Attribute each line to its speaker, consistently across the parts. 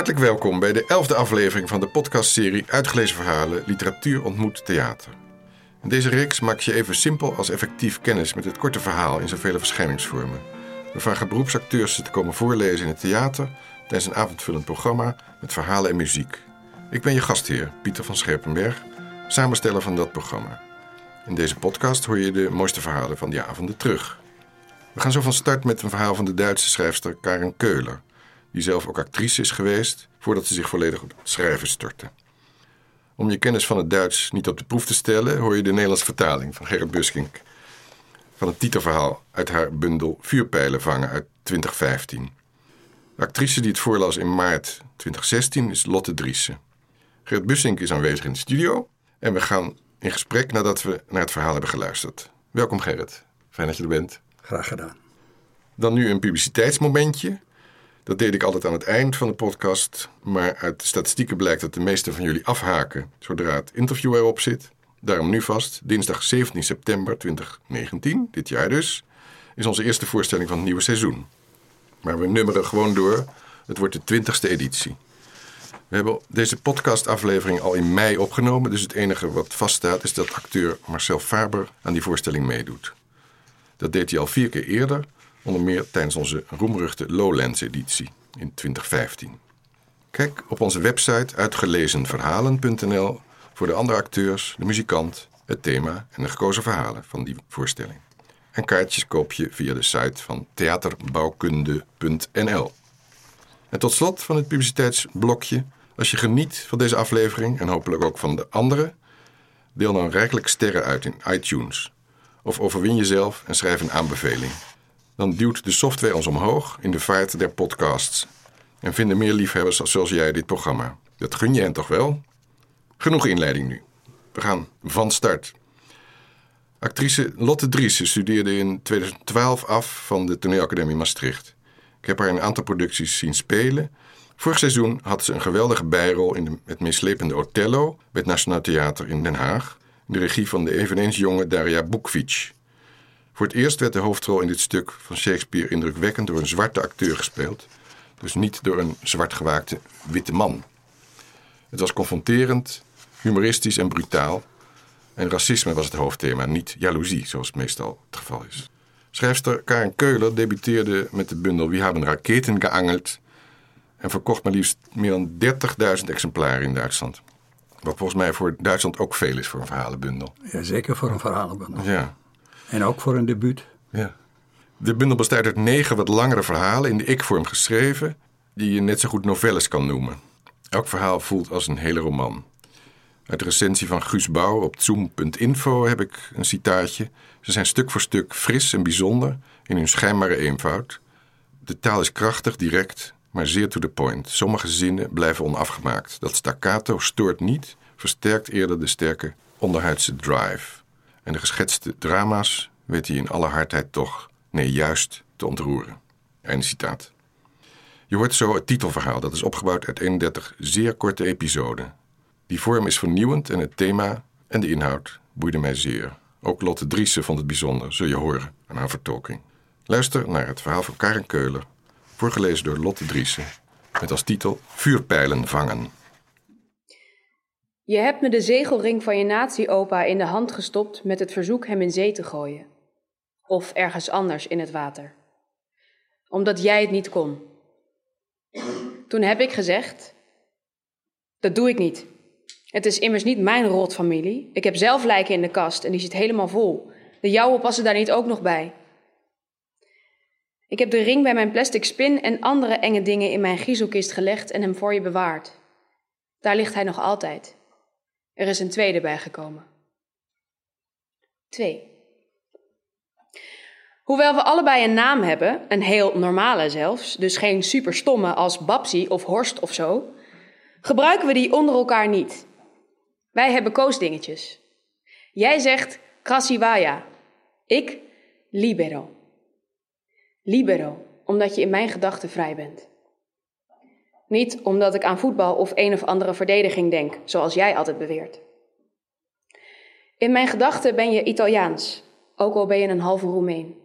Speaker 1: Hartelijk welkom bij de elfde aflevering van de podcastserie Uitgelezen Verhalen Literatuur ontmoet theater. In deze reeks maak je even simpel als effectief kennis met het korte verhaal in zoveel verschijningsvormen. We vragen beroepsacteurs ze te komen voorlezen in het theater tijdens een avondvullend programma met verhalen en muziek. Ik ben je gastheer, Pieter van Scherpenberg, samensteller van dat programma. In deze podcast hoor je de mooiste verhalen van die avonden terug. We gaan zo van start met een verhaal van de Duitse schrijfster Karen Keuler, die zelf ook actrice is geweest voordat ze zich volledig op het schrijven stortte. Om je kennis van het Duits niet op de proef te stellen, hoor je de Nederlandse vertaling van Gerrit Buskink van het titelverhaal uit haar bundel Vuurpijlen vangen uit 2015. De actrice die het voorlas in maart 2016 is Lotte Driessen. Gerrit Bussink is aanwezig in de studio en we gaan in gesprek nadat we naar het verhaal hebben geluisterd. Welkom Gerrit, fijn dat je er bent.
Speaker 2: Graag gedaan.
Speaker 1: Dan nu een publiciteitsmomentje. Dat deed ik altijd aan het eind van de podcast, maar uit de statistieken blijkt dat de meesten van jullie afhaken zodra het interview erop zit. Daarom nu vast, dinsdag 17 september 2019, dit jaar dus, is onze eerste voorstelling van het nieuwe seizoen. Maar we nummeren gewoon door. Het wordt de twintigste editie. We hebben deze podcastaflevering al in mei opgenomen, dus het enige wat vaststaat is dat acteur Marcel Faber aan die voorstelling meedoet. Dat deed hij al vier keer eerder, onder meer tijdens onze roemruchte Lowlands-editie in 2015. Kijk op onze website uitgelezenverhalen.nl voor de andere acteurs, de muzikant, het thema en de gekozen verhalen van die voorstelling. En kaartjes koop je via de site van theaterbouwkunde.nl. En tot slot van het publiciteitsblokje, als je geniet van deze aflevering en hopelijk ook van de andere, deel dan rijkelijk sterren uit in iTunes. Of overwin jezelf en schrijf een aanbeveling. Dan duwt de software ons omhoog in de vaart der podcasts. En vinden meer liefhebbers zoals jij dit programma. Dat gun je hen toch wel? Genoeg inleiding nu. We gaan van start. Actrice Lotte Driessen studeerde in 2012 af van de Toneelacademie Maastricht. Ik heb haar in een aantal producties zien spelen. Vorig seizoen had ze een geweldige bijrol in het meeslepende Othello bij het Nationaal Theater in Den Haag. In de regie van de eveneens jonge Daria Bukvic. Voor het eerst werd de hoofdrol in dit stuk van Shakespeare indrukwekkend door een zwarte acteur gespeeld. Dus niet door een zwartgewaakte witte man. Het was confronterend, humoristisch en brutaal. En racisme was het hoofdthema, niet jaloezie, zoals meestal het geval is. Schrijfster Karen Keuler debuteerde met de bundel Wie hebben raketen geangeld en verkocht maar liefst meer dan 30.000 exemplaren in Duitsland. Wat volgens mij voor Duitsland ook veel is voor een verhalenbundel.
Speaker 2: Ja, zeker voor een verhalenbundel.
Speaker 1: Ja.
Speaker 2: En ook voor een debuut.
Speaker 1: ja. De bundel bestaat uit negen wat langere verhalen in de ik-vorm geschreven, die je net zo goed novelles kan noemen. Elk verhaal voelt als een hele roman. Uit de recensie van Guus Bouw op zoom.info heb ik een citaatje. Ze zijn stuk voor stuk fris en bijzonder in hun schijnbare eenvoud. De taal is krachtig, direct, maar zeer to the point. Sommige zinnen blijven onafgemaakt. Dat staccato stoort niet, versterkt eerder de sterke onderhuidse drive. En de geschetste drama's weet hij in alle hardheid toch, nee juist, te ontroeren. Einde citaat. Je hoort zo het titelverhaal, dat is opgebouwd uit 31 zeer korte episoden. Die vorm is vernieuwend en het thema en de inhoud boeiden mij zeer. Ook Lotte Driessen vond het bijzonder, zul je horen aan haar vertolking. Luister naar het verhaal van Karen Keuler, voorgelezen door Lotte Driessen, met als titel Vuurpijlen vangen.
Speaker 3: Je hebt me de zegelring van je nazi-opa in de hand gestopt met het verzoek hem in zee te gooien. Of ergens anders in het water. Omdat jij het niet kon. Toen heb ik gezegd: Dat doe ik niet. Het is immers niet mijn rotfamilie. Ik heb zelf lijken in de kast en die zit helemaal vol. De jouwe passen daar niet ook nog bij. Ik heb de ring bij mijn plastic spin en andere enge dingen in mijn griezelkist gelegd en hem voor je bewaard. Daar ligt hij nog altijd. Er is een tweede bijgekomen. Twee. Hoewel we allebei een naam hebben, een heel normale zelfs, dus geen superstomme als Babsi of Horst of zo, gebruiken we die onder elkaar niet. Wij hebben koosdingetjes. Jij zegt Krasiwaya, ik libero. Libero, omdat je in mijn gedachten vrij bent. Niet omdat ik aan voetbal of een of andere verdediging denk, zoals jij altijd beweert. In mijn gedachten ben je Italiaans, ook al ben je een halve Roemeen.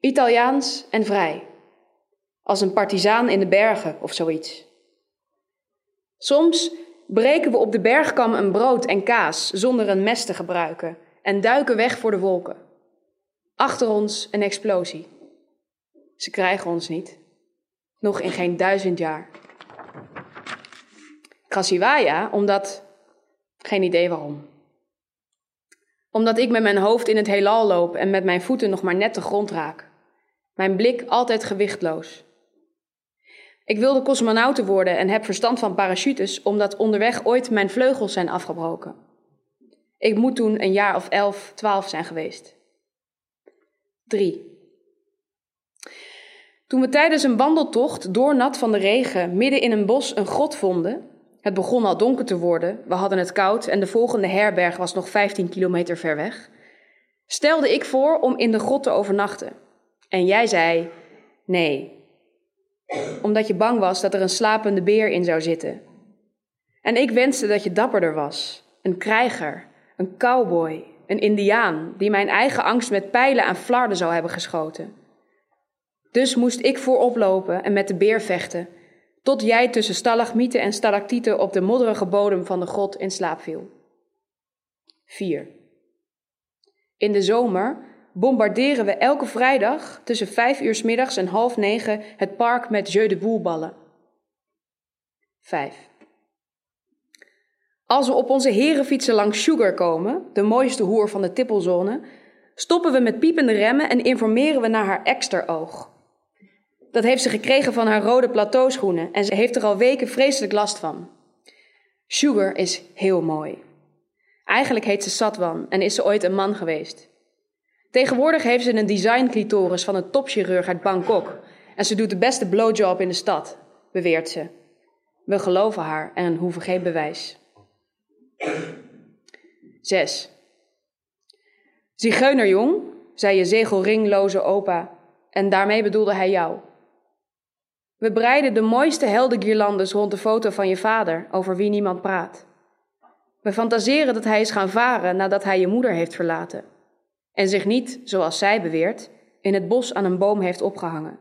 Speaker 3: Italiaans en vrij. Als een partizaan in de bergen of zoiets. Soms breken we op de bergkam een brood en kaas zonder een mes te gebruiken en duiken weg voor de wolken. Achter ons een explosie. Ze krijgen ons niet. Nog in geen duizend jaar. Krasiwaya, omdat. Geen idee waarom. Omdat ik met mijn hoofd in het heelal loop en met mijn voeten nog maar net de grond raak. Mijn blik altijd gewichtloos. Ik wilde cosmonauten worden en heb verstand van parachutes, omdat onderweg ooit mijn vleugels zijn afgebroken. Ik moet toen een jaar of elf, twaalf zijn geweest. 3. Toen we tijdens een wandeltocht doornat van de regen midden in een bos een grot vonden, het begon al donker te worden, we hadden het koud en de volgende herberg was nog 15 kilometer ver weg, stelde ik voor om in de grot te overnachten. En jij zei: nee, omdat je bang was dat er een slapende beer in zou zitten. En ik wenste dat je dapperder was, een krijger, een cowboy, een indiaan die mijn eigen angst met pijlen aan flarden zou hebben geschoten. Dus moest ik voorop lopen en met de beer vechten, tot jij tussen stalagmieten en stalactieten op de modderige bodem van de grot in slaap viel. 4. In de zomer bombarderen we elke vrijdag tussen vijf uur middags en half negen het park met jeu de boule ballen. 5. Als we op onze herenfietsen langs Sugar komen, de mooiste hoer van de tippelzone, stoppen we met piepende remmen en informeren we naar haar eksteroog. Dat heeft ze gekregen van haar rode plateauschoenen en ze heeft er al weken vreselijk last van. Sugar is heel mooi. Eigenlijk heet ze Satwan en is ze ooit een man geweest. Tegenwoordig heeft ze een design-clitoris van een topchirurg uit Bangkok en ze doet de beste blowjob in de stad, beweert ze. We geloven haar en hoeven geen bewijs. 6. Zigeunerjong, zei je zegelringloze opa, en daarmee bedoelde hij jou. We breiden de mooiste heldenguirlandes rond de foto van je vader, over wie niemand praat. We fantaseren dat hij is gaan varen nadat hij je moeder heeft verlaten. En zich niet, zoals zij beweert, in het bos aan een boom heeft opgehangen.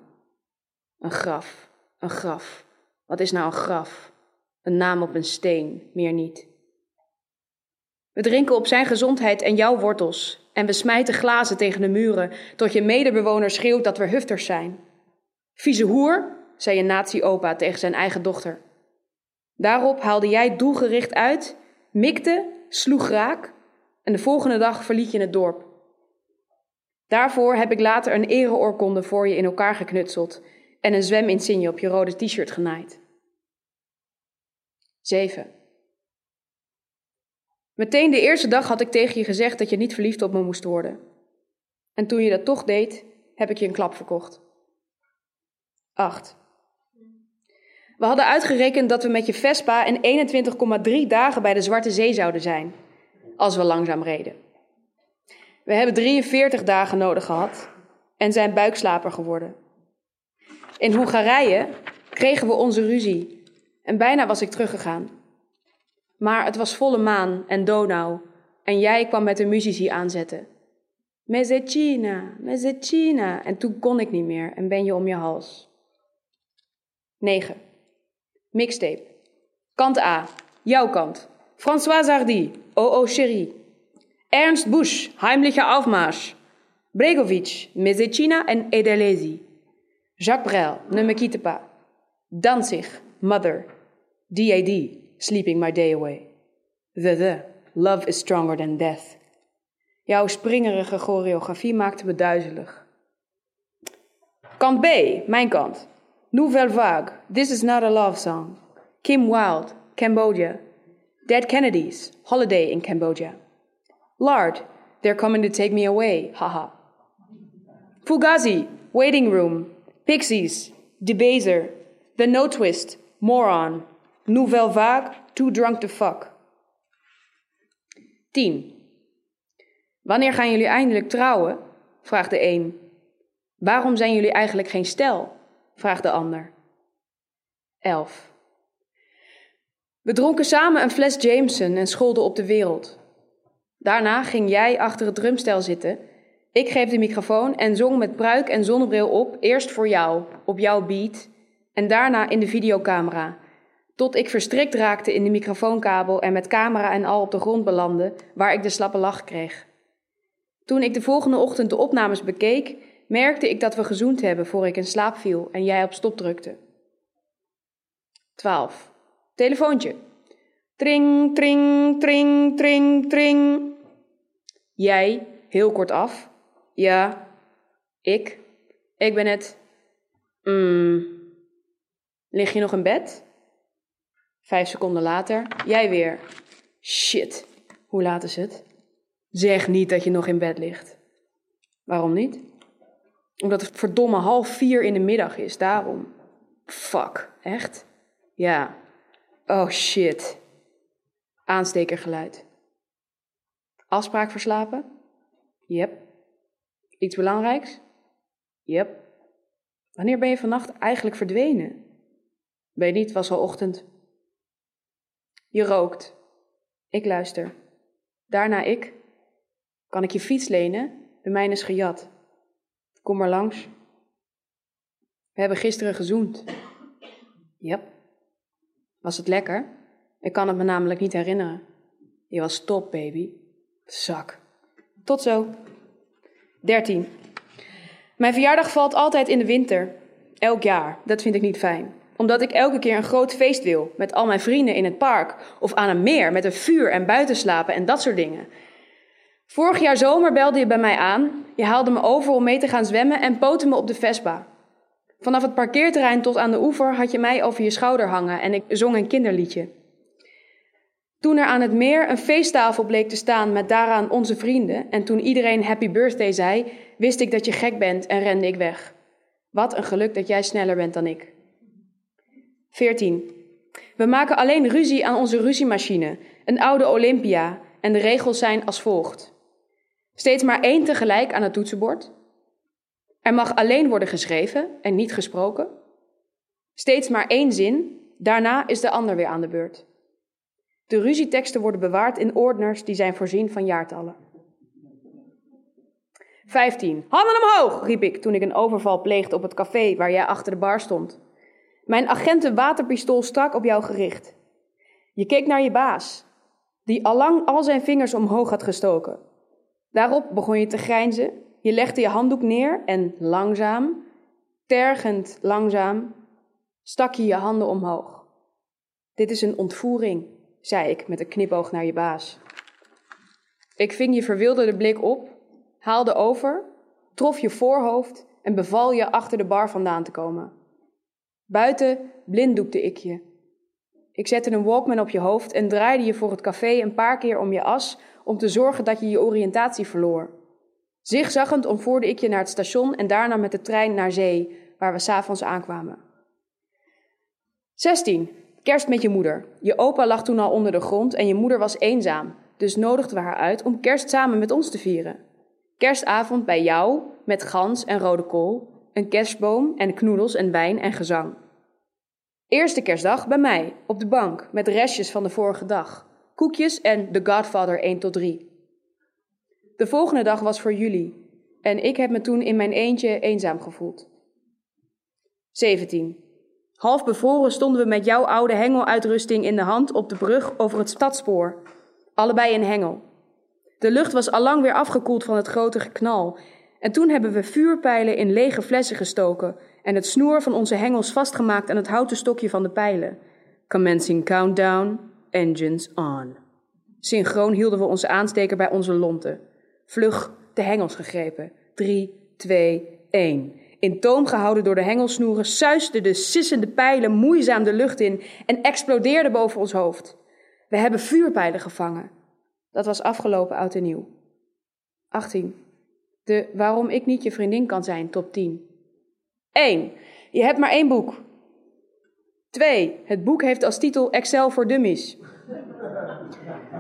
Speaker 3: Een graf, een graf. Wat is nou een graf? Een naam op een steen, meer niet. We drinken op zijn gezondheid en jouw wortels. En we smijten glazen tegen de muren, tot je medebewoner schreeuwt dat we hufters zijn. Vieze hoer, zei een nazi-opa tegen zijn eigen dochter. Daarop haalde jij doelgericht uit, mikte, sloeg raak en de volgende dag verliet je het dorp. Daarvoor heb ik later een ereoorkonde voor je in elkaar geknutseld en een zweminsigne op je rode t-shirt genaaid. 7. Meteen de eerste dag had ik tegen je gezegd dat je niet verliefd op me moest worden. En toen je dat toch deed, heb ik je een klap verkocht. 8. We hadden uitgerekend dat we met je Vespa in 21,3 dagen bij de Zwarte Zee zouden zijn, als we langzaam reden. We hebben 43 dagen nodig gehad en zijn buikslaper geworden. In Hongarije kregen we onze ruzie en bijna was ik teruggegaan. Maar het was volle maan en Donau en jij kwam met de muzici aanzetten. Mezzecina, mezzecina. En toen kon ik niet meer en ben je om je hals. 9. Mixtape. Kant A. Jouw kant. François Hardy. Oh oh chérie. Ernst Busch. Heimliche Aufmarsch. Bregovic. Mezzecina en Edelezi. Jacques Brel. Ne me quitte pas. Danzig. Mother. D.A.D. Sleeping my day away. The The. Love is stronger than death. Jouw springerige choreografie maakte me duizelig. Kant B, mijn kant. Nouvelle Vague, This is not a love song. Kim Wilde, Cambodia. Dead Kennedys, Holiday in Cambodia. Lard, They're coming to take me away, haha. Fugazi, Waiting Room. Pixies, Debaser. The No Twist, Moron. Nouvelle Vague, Too Drunk to Fuck. 10. Wanneer gaan jullie eindelijk trouwen? vraagt de een. Waarom zijn jullie eigenlijk geen stel? Vraagt de ander. 11. We dronken samen een fles Jameson en scholden op de wereld. Daarna ging jij achter het drumstel zitten Ik greep de microfoon en zong met pruik en zonnebril op, eerst voor jou, op jouw beat, en daarna in de videocamera. Tot ik verstrikt raakte in de microfoonkabel en met camera en al op de grond belandde, waar ik de slappe lach kreeg. Toen ik de volgende ochtend de opnames bekeek, merkte ik dat we gezoend hebben voor ik in slaap viel en jij op stop drukte. 12. Telefoontje. Tring, tring, tring, tring, tring. Jij, heel kort af. Ja, ik. Ik ben het. Mm. Lig je nog in bed? Vijf seconden later. Jij weer. Shit, hoe laat is het? Zeg niet dat je nog in bed ligt. Waarom niet? Omdat het verdomme half vier in de middag is, daarom. Fuck, echt? Ja. Oh shit. Aanstekergeluid. Afspraak verslapen? Yep. Iets belangrijks? Yep. Wanneer ben je vannacht eigenlijk verdwenen? Weet niet, was al ochtend. Je rookt. Ik luister. Daarna ik. Kan ik je fiets lenen? De mijne is gejat. Kom maar langs. We hebben gisteren gezoend. Yep. Was het lekker? Ik kan het me namelijk niet herinneren. Je was top, baby. Zak. Tot zo. 13. Mijn verjaardag valt altijd in de winter. Elk jaar. Dat vind ik niet fijn. Omdat ik elke keer een groot feest wil. Met al mijn vrienden in het park. Of aan een meer met een vuur en buiten slapen en dat soort dingen. Vorig jaar zomer belde je bij mij aan. Je haalde me over om mee te gaan zwemmen en poten me op de Vespa. Vanaf het parkeerterrein tot aan de oever had je mij over je schouder hangen en ik zong een kinderliedje. Toen er aan het meer een feesttafel bleek te staan met daaraan onze vrienden en toen iedereen happy birthday zei, wist ik dat je gek bent en rende ik weg. Wat een geluk dat jij sneller bent dan ik. 14. We maken alleen ruzie aan onze ruziemachine, een oude Olympia, en de regels zijn als volgt. Steeds maar één tegelijk aan het toetsenbord. Er mag alleen worden geschreven en niet gesproken. Steeds maar één zin, daarna is de ander weer aan de beurt. De ruzieteksten worden bewaard in ordners die zijn voorzien van jaartallen. 15. Handen omhoog, riep ik toen ik een overval pleegde op het café waar jij achter de bar stond. Mijn agenten waterpistool strak op jou gericht. Je keek naar je baas, die allang al zijn vingers omhoog had gestoken. Daarop begon je te grijnzen, je legde je handdoek neer en langzaam, tergend langzaam, stak je je handen omhoog. Dit is een ontvoering, zei ik met een knipoog naar je baas. Ik ving je verwilderde blik op, haalde over, trof je voorhoofd en beval je achter de bar vandaan te komen. Buiten blinddoekte ik je. Ik zette een Walkman op je hoofd en draaide je voor het café een paar keer om je as om te zorgen dat je je oriëntatie verloor. Zigzaggend omvoerde ik je naar het station en daarna met de trein naar zee, waar we s'avonds aankwamen. 16. Kerst met je moeder. Je opa lag toen al onder de grond en je moeder was eenzaam, dus nodigden we haar uit om kerst samen met ons te vieren. Kerstavond bij jou, met gans en rode kool, een kerstboom en knoedels en wijn en gezang. Eerste kerstdag bij mij, op de bank, met restjes van de vorige dag. Koekjes en The Godfather 1 tot 3. De volgende dag was voor jullie en ik heb me toen in mijn eentje eenzaam gevoeld. 17. Half bevroren stonden we met jouw oude hengeluitrusting in de hand op de brug over het stadspoor. Allebei in hengel. De lucht was allang weer afgekoeld van het grote geknal. En toen hebben we vuurpijlen in lege flessen gestoken en het snoer van onze hengels vastgemaakt aan het houten stokje van de pijlen. Commencing countdown, engines on. Synchroon hielden we onze aansteker bij onze lonten. Vlug de hengels gegrepen. 3, 2, 1. In toom gehouden door de hengelsnoeren suisden de sissende pijlen moeizaam de lucht in en explodeerden boven ons hoofd. We hebben vuurpijlen gevangen. Dat was afgelopen oud en nieuw. 18. De waarom ik niet je vriendin kan zijn, top 10. 1. Je hebt maar één boek. 2. Het boek heeft als titel Excel voor Dummies.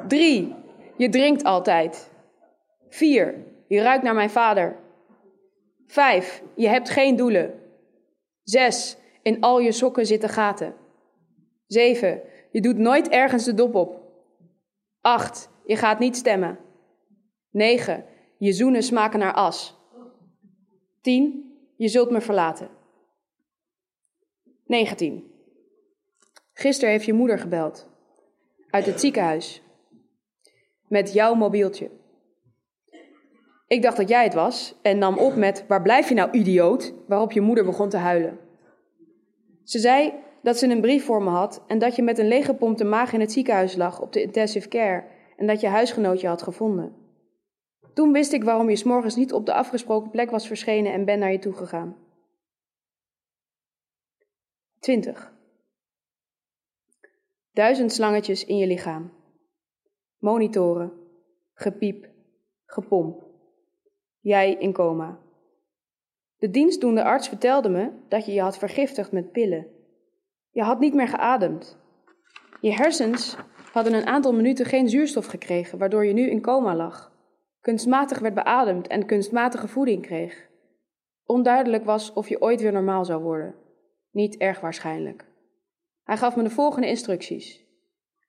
Speaker 3: 3. Je drinkt altijd. 4. Je ruikt naar mijn vader. 5. Je hebt geen doelen. 6. In al je sokken zitten gaten. 7. Je doet nooit ergens de dop op. 8. Je gaat niet stemmen. 9. Je zoenen smaken naar as. 10. Je zult me verlaten. 19. Gisteren heeft je moeder gebeld. Uit het ziekenhuis. Met jouw mobieltje. Ik dacht dat jij het was en nam op met: Waar blijf je nou, idioot? Waarop je moeder begon te huilen. Ze zei dat ze een brief voor me had en dat je met een leeggepompte maag in het ziekenhuis lag op de intensive care en dat je huisgenootje had gevonden. Toen wist ik waarom je s'morgens niet op de afgesproken plek was verschenen en ben naar je toe gegaan. 20. Duizend slangetjes in je lichaam. Monitoren. Gepiep. Gepomp. Jij in coma. De dienstdoende arts vertelde me dat je je had vergiftigd met pillen. Je had niet meer geademd. Je hersens hadden een aantal minuten geen zuurstof gekregen, waardoor je nu in coma lag. Kunstmatig werd beademd en kunstmatige voeding kreeg. Onduidelijk was of je ooit weer normaal zou worden. Niet erg waarschijnlijk. Hij gaf me de volgende instructies.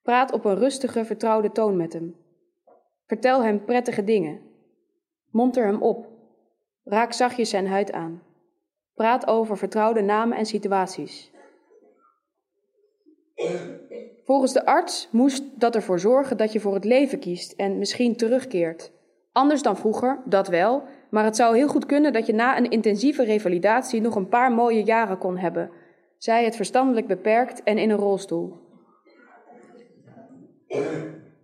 Speaker 3: Praat op een rustige, vertrouwde toon met hem. Vertel hem prettige dingen. Monter hem op. Raak zachtjes zijn huid aan. Praat over vertrouwde namen en situaties. Volgens de arts moest dat ervoor zorgen dat je voor het leven kiest en misschien terugkeert. Anders dan vroeger, dat wel, maar het zou heel goed kunnen dat je na een intensieve revalidatie nog een paar mooie jaren kon hebben, zij het verstandelijk beperkt en in een rolstoel.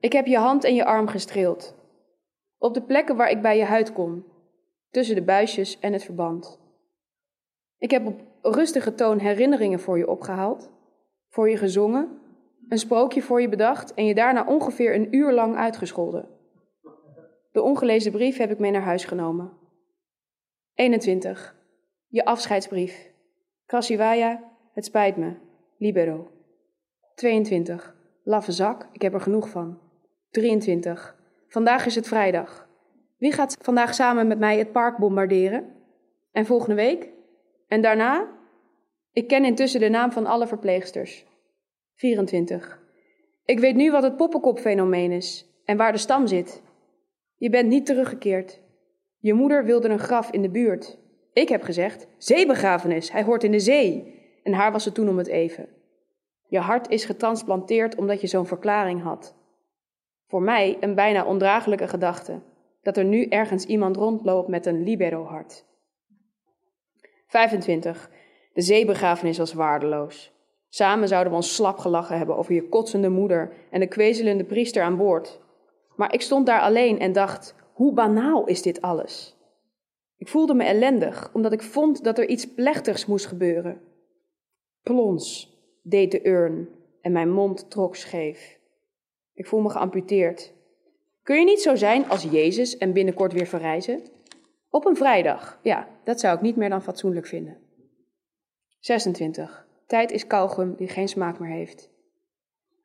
Speaker 3: Ik heb je hand en je arm gestreeld. Op de plekken waar ik bij je huid kon, tussen de buisjes en het verband. Ik heb op rustige toon herinneringen voor je opgehaald, voor je gezongen, een sprookje voor je bedacht en je daarna ongeveer een uur lang uitgescholden. De ongelezen brief heb ik mee naar huis genomen. 21. Je afscheidsbrief. Krasivaya, het spijt me. Libero. 22. Laffe zak, ik heb er genoeg van. 23. Vandaag is het vrijdag. Wie gaat vandaag samen met mij het park bombarderen? En volgende week? En daarna? Ik ken intussen de naam van alle verpleegsters. 24. Ik weet nu wat het poppenkopfenomeen is en waar de stam zit. Je bent niet teruggekeerd. Je moeder wilde een graf in de buurt. Ik heb gezegd: zeebegrafenis, hij hoort in de zee. En haar was het toen om het even. Je hart is getransplanteerd omdat je zo'n verklaring had. Voor mij een bijna ondraaglijke gedachte dat er nu ergens iemand rondloopt met een libero-hart. 25. De zeebegrafenis was waardeloos. Samen zouden we ons slap gelachen hebben over je kotsende moeder en de kwezelende priester aan boord. Maar ik stond daar alleen en dacht: hoe banaal is dit alles? Ik voelde me ellendig, omdat ik vond dat er iets plechtigs moest gebeuren. Plons, deed de urn en mijn mond trok scheef. Ik voel me geamputeerd. Kun je niet zo zijn als Jezus en binnenkort weer verrijzen? Op een vrijdag, ja, dat zou ik niet meer dan fatsoenlijk vinden. 26. Tijd is kauwgum die geen smaak meer heeft.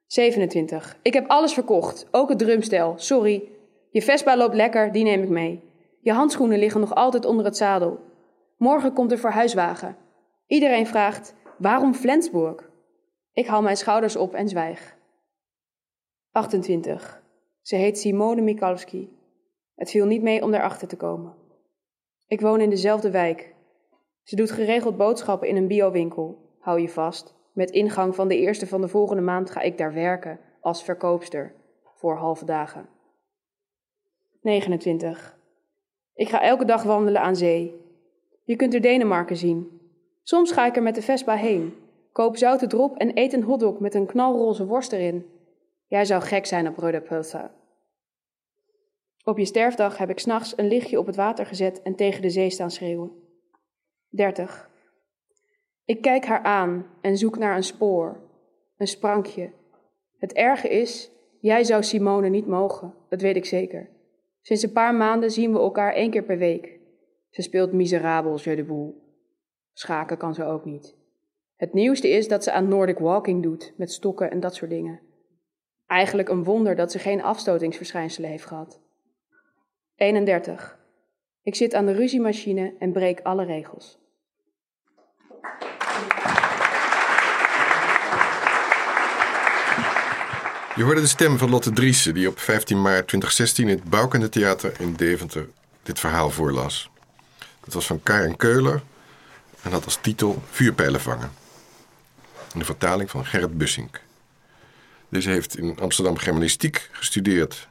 Speaker 3: 27. Ik heb alles verkocht, ook het drumstel. Sorry. Je Vespa loopt lekker, die neem ik mee. Je handschoenen liggen nog altijd onder het zadel. Morgen komt de verhuiswagen. Iedereen vraagt: waarom Flensburg? Ik haal mijn schouders op en zwijg. 28. Ze heet Simone Mikalski. Het viel niet mee om daarachter te komen. Ik woon in dezelfde wijk. Ze doet geregeld boodschappen in een biowinkel. Hou je vast. Met ingang van de eerste van de volgende maand ga ik daar werken als verkoopster voor halve dagen. 29. Ik ga elke dag wandelen aan zee. Je kunt er Denemarken zien. Soms ga ik er met de Vespa heen, koop zoute drop en eet een hotdog met een knalroze worst erin. Jij zou gek zijn op Rode. Op je sterfdag heb ik s'nachts een lichtje op het water gezet en tegen de zee staan schreeuwen. 30. Ik kijk haar aan en zoek naar een spoor, een sprankje. Het erge is, jij zou Simone niet mogen, dat weet ik zeker. Sinds een paar maanden zien we elkaar één keer per week. Ze speelt miserabel, jeu de boel. Schaken kan ze ook niet. Het nieuwste is dat ze aan Nordic walking doet, met stokken en dat soort dingen. Eigenlijk een wonder dat ze geen afstotingsverschijnselen heeft gehad. 31. Ik zit aan de ruziemachine en breek alle regels.
Speaker 1: Je hoorde de stem van Lotte Driessen, die op 15 maart 2016 in het Bouwkunde Theater in Deventer dit verhaal voorlas. Het was van Karen Keuler en had als titel Vuurpijlen vangen. In de vertaling van Gerrit Bussink. Deze heeft in Amsterdam germanistiek gestudeerd.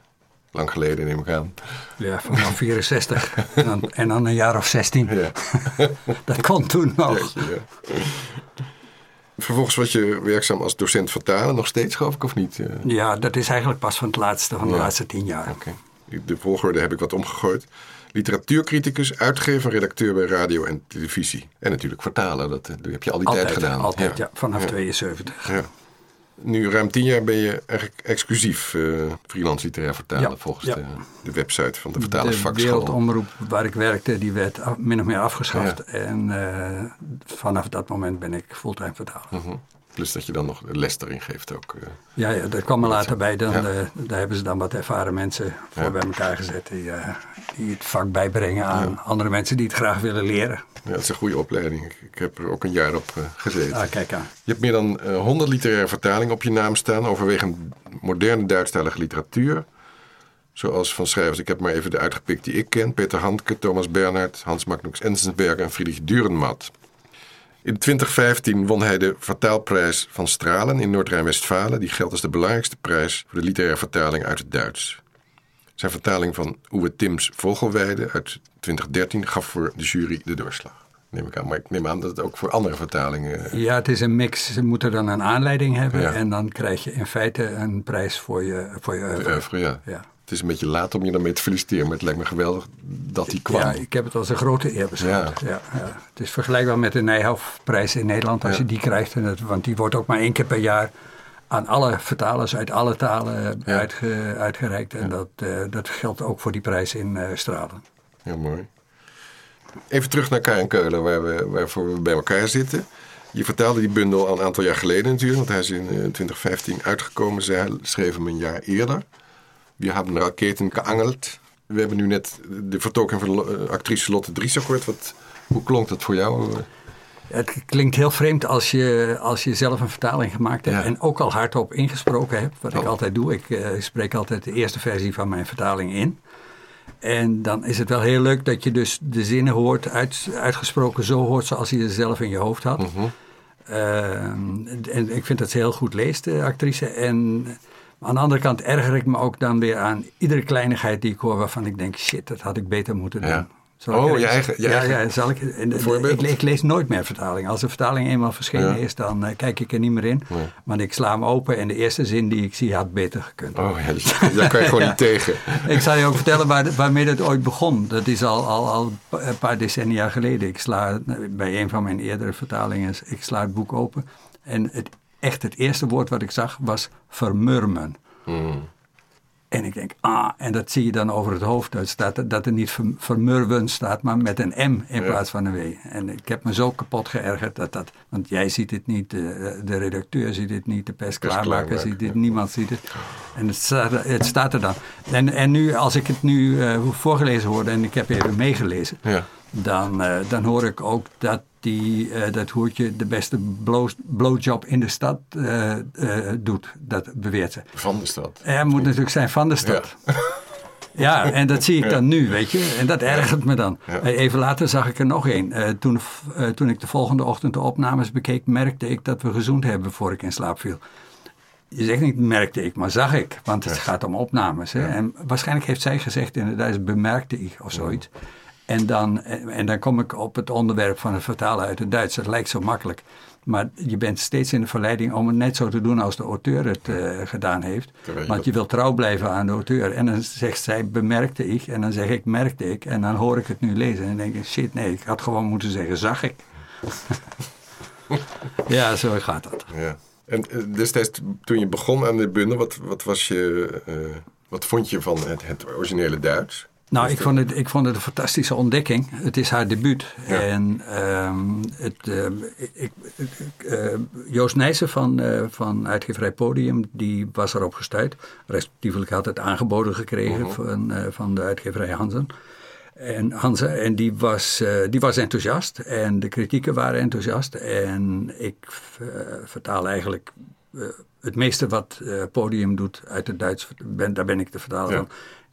Speaker 1: Lang geleden neem ik aan.
Speaker 2: Ja, vanaf 64. en, dan, en dan een jaar of 16.
Speaker 1: Ja.
Speaker 2: Dat kon toen nog.
Speaker 1: Ja. Vervolgens was je werkzaam als docent vertalen, nog steeds geloof ik, of niet? Eh,
Speaker 2: Ja, dat is eigenlijk pas van het laatste van de laatste tien jaar.
Speaker 1: Oké. De volgorde heb ik wat omgegooid. Literatuurcriticus, uitgever, redacteur bij radio en televisie. En natuurlijk vertalen, dat, eh, dat heb je al die
Speaker 2: Altijd,
Speaker 1: tijd gedaan.
Speaker 2: altijd, ja. vanaf
Speaker 1: Ja.
Speaker 2: 72.
Speaker 1: Ja. Nu ruim tien jaar ben je eigenlijk exclusief eh, freelance literair vertaler
Speaker 2: Ja,
Speaker 1: volgens
Speaker 2: ja.
Speaker 1: De, de website van de
Speaker 2: De
Speaker 1: vertalersvakschool.
Speaker 2: wereldomroep waar ik werkte, die werd af- min of meer afgeschaft. En eh, vanaf dat moment ben ik fulltime vertaler.
Speaker 1: Mhm. Plus dat je dan nog les erin geeft ook. eh.
Speaker 2: Ja, ja, dat kwam er later bij. Dan,
Speaker 1: Ja.
Speaker 2: eh, daar hebben ze dan wat ervaren mensen voor
Speaker 1: Ja.
Speaker 2: bij elkaar gezet. Die, eh, die het vak bijbrengen aan andere mensen die het graag willen leren.
Speaker 1: Ja, dat is een goede opleiding. Ik, heb er ook een jaar op gezeten.
Speaker 2: Ah, kijk aan.
Speaker 1: Je hebt meer dan eh, 100 literaire vertalingen op je naam staan, overwegend moderne Duitsstalige literatuur. Zoals van schrijvers, ik heb maar even de uitgepikt die ik ken: Peter Handke, Thomas Bernhard, Hans Magnus Enzensberger en Friedrich Dürrenmatt. In 2015 won hij de vertaalprijs van Stralen in Noord-Rijn-Westfalen. Die geldt als de belangrijkste prijs voor de literaire vertaling uit het Duits. Zijn vertaling van Uwe Tims Vogelweide uit 2013 gaf voor de jury de doorslag. Neem ik aan. Maar ik neem aan dat het ook voor andere vertalingen.
Speaker 2: Ja, het is een mix. Ze moeten dan een aanleiding hebben.
Speaker 1: Ja.
Speaker 2: En dan krijg je in feite een prijs voor je, voor je oeuvre.
Speaker 1: oeuvre, ja.
Speaker 2: Ja.
Speaker 1: Het is een beetje laat om je daarmee te feliciteren, maar het lijkt me geweldig dat die kwam.
Speaker 2: Ja, ik heb het als een grote eer beschouwd. Ja. Ja, Het is vergelijkbaar met de Nijhoffprijs in Nederland als je die krijgt. En het, want die wordt ook maar één keer per jaar aan alle vertalers uit alle talen uitge- uitgereikt. En dat, eh, dat geldt ook voor die prijs in eh, Stralen.
Speaker 1: Heel mooi. Even terug naar Karen Keulen, waar we, waarvoor we bij elkaar zitten. Je vertaalde die bundel al een aantal jaar geleden natuurlijk, want hij is in eh, 2015 uitgekomen. Zij schreef hem een jaar eerder. We hebben raketen geangeld. We hebben nu net de vertolking van Lo- eh, actrice Lotte Dries gehoord. Wat, hoe klonk dat voor jou?
Speaker 2: Het klinkt heel vreemd als je, als je zelf een vertaling gemaakt hebt
Speaker 1: Ja.
Speaker 2: en ook al hardop ingesproken hebt. Wat ik
Speaker 1: Oh.
Speaker 2: altijd doe. Ik eh, spreek altijd de eerste versie van mijn vertaling in. En dan is het wel heel leuk dat je dus de zinnen hoort, uit, uitgesproken zo hoort zoals je ze zelf in je hoofd had.
Speaker 1: Mhm.
Speaker 2: Ehm, en ik vind dat ze heel goed leest, de actrice. En aan de andere kant erger ik me ook dan weer aan iedere kleinigheid die ik hoor waarvan ik denk, shit, dat had ik beter moeten doen.
Speaker 1: Ja.
Speaker 2: Zal ik
Speaker 1: Oh,
Speaker 2: er
Speaker 1: je eigen- je
Speaker 2: ja,
Speaker 1: eigen
Speaker 2: ja, zal ik, ik, ik lees nooit meer vertalingen. Als de vertaling eenmaal verschenen
Speaker 1: Ja.
Speaker 2: is, dan eh, kijk ik er niet meer in.
Speaker 1: Nee.
Speaker 2: Maar ik sla hem open en de eerste zin die ik zie had beter gekund.
Speaker 1: Oh ja, dus- daar kan je gewoon niet tegen.
Speaker 2: Ik zal je ook vertellen waar, waarmee dat ooit begon. Dat is al, al, al een paar decennia geleden. Ik sla bij een van mijn eerdere vertalingen, ik sla het boek open. En het, echt het eerste woord wat ik zag was vermurmen.
Speaker 1: Mm.
Speaker 2: En ik denk, ah, en dat zie je dan over het hoofd. Dat, staat, dat er niet ver- vermurwen staat, maar met een M in
Speaker 1: Ja.
Speaker 2: plaats van een W. En ik heb me zo kapot geërgerd dat dat... Want jij ziet het niet, de, de redacteur ziet het niet, de persklaarmaker ziet het,
Speaker 1: ja.
Speaker 2: niemand ziet het. En het staat, er- het staat er dan. En, en nu, als ik het nu eh, voorgelezen hoorde en ik heb even meegelezen...
Speaker 1: Ja.
Speaker 2: Dan, eh, dan hoor ik ook dat die, eh, dat hoertje de beste blow, blowjob in de stad eh, eh, doet. Dat beweert ze.
Speaker 1: Van de stad.
Speaker 2: Hij moet natuurlijk zijn van de stad. Ja, en dat zie ik dan nu, weet je. En dat ergert me dan.
Speaker 1: Ja.
Speaker 2: Even later zag ik er nog één. Toen, toen ik de volgende ochtend de opnames bekeek, merkte ik dat we gezoend hebben voor ik in slaap viel. Je zegt niet merkte ik, maar zag ik. Want het gaat om opnames. Hè? En waarschijnlijk heeft zij gezegd in het Duits bemerkte ik of zoiets. En dan, en dan kom ik op het onderwerp van het vertalen uit het Duits. Dat lijkt zo makkelijk. Maar je bent steeds in de verleiding om het net zo te doen als de auteur het eh, gedaan heeft.
Speaker 1: Terwijl
Speaker 2: Want je wilt trouw blijven aan de auteur. En dan zegt zij bemerkte ik. En dan zeg ik merkte ik. En dan hoor ik het nu lezen. En dan denk ik shit nee, ik had gewoon moeten zeggen zag ik. ja, zo gaat dat.
Speaker 1: Ja. En eh, destijds toen je begon aan de bundel, wat, wat, was je, eh, wat vond je van het, het originele Duits?
Speaker 2: Nou, ik vond, het, ik vond het een fantastische ontdekking. Het is haar debuut.
Speaker 1: Ja.
Speaker 2: En ehm, het, ehm, ik, eh, Joost Nijssen van, eh, van uitgeverij Podium, die was erop gestuurd. Respectievelijk had het aangeboden gekregen van, eh, van de uitgeverij Hansen. En, Hansen, en die, was, eh, die was enthousiast en de kritieken waren enthousiast. En ik eh, vertaal eigenlijk eh, het meeste wat eh, Podium doet uit het Duits. Ben, daar ben ik de vertaler
Speaker 1: Ja.
Speaker 2: van.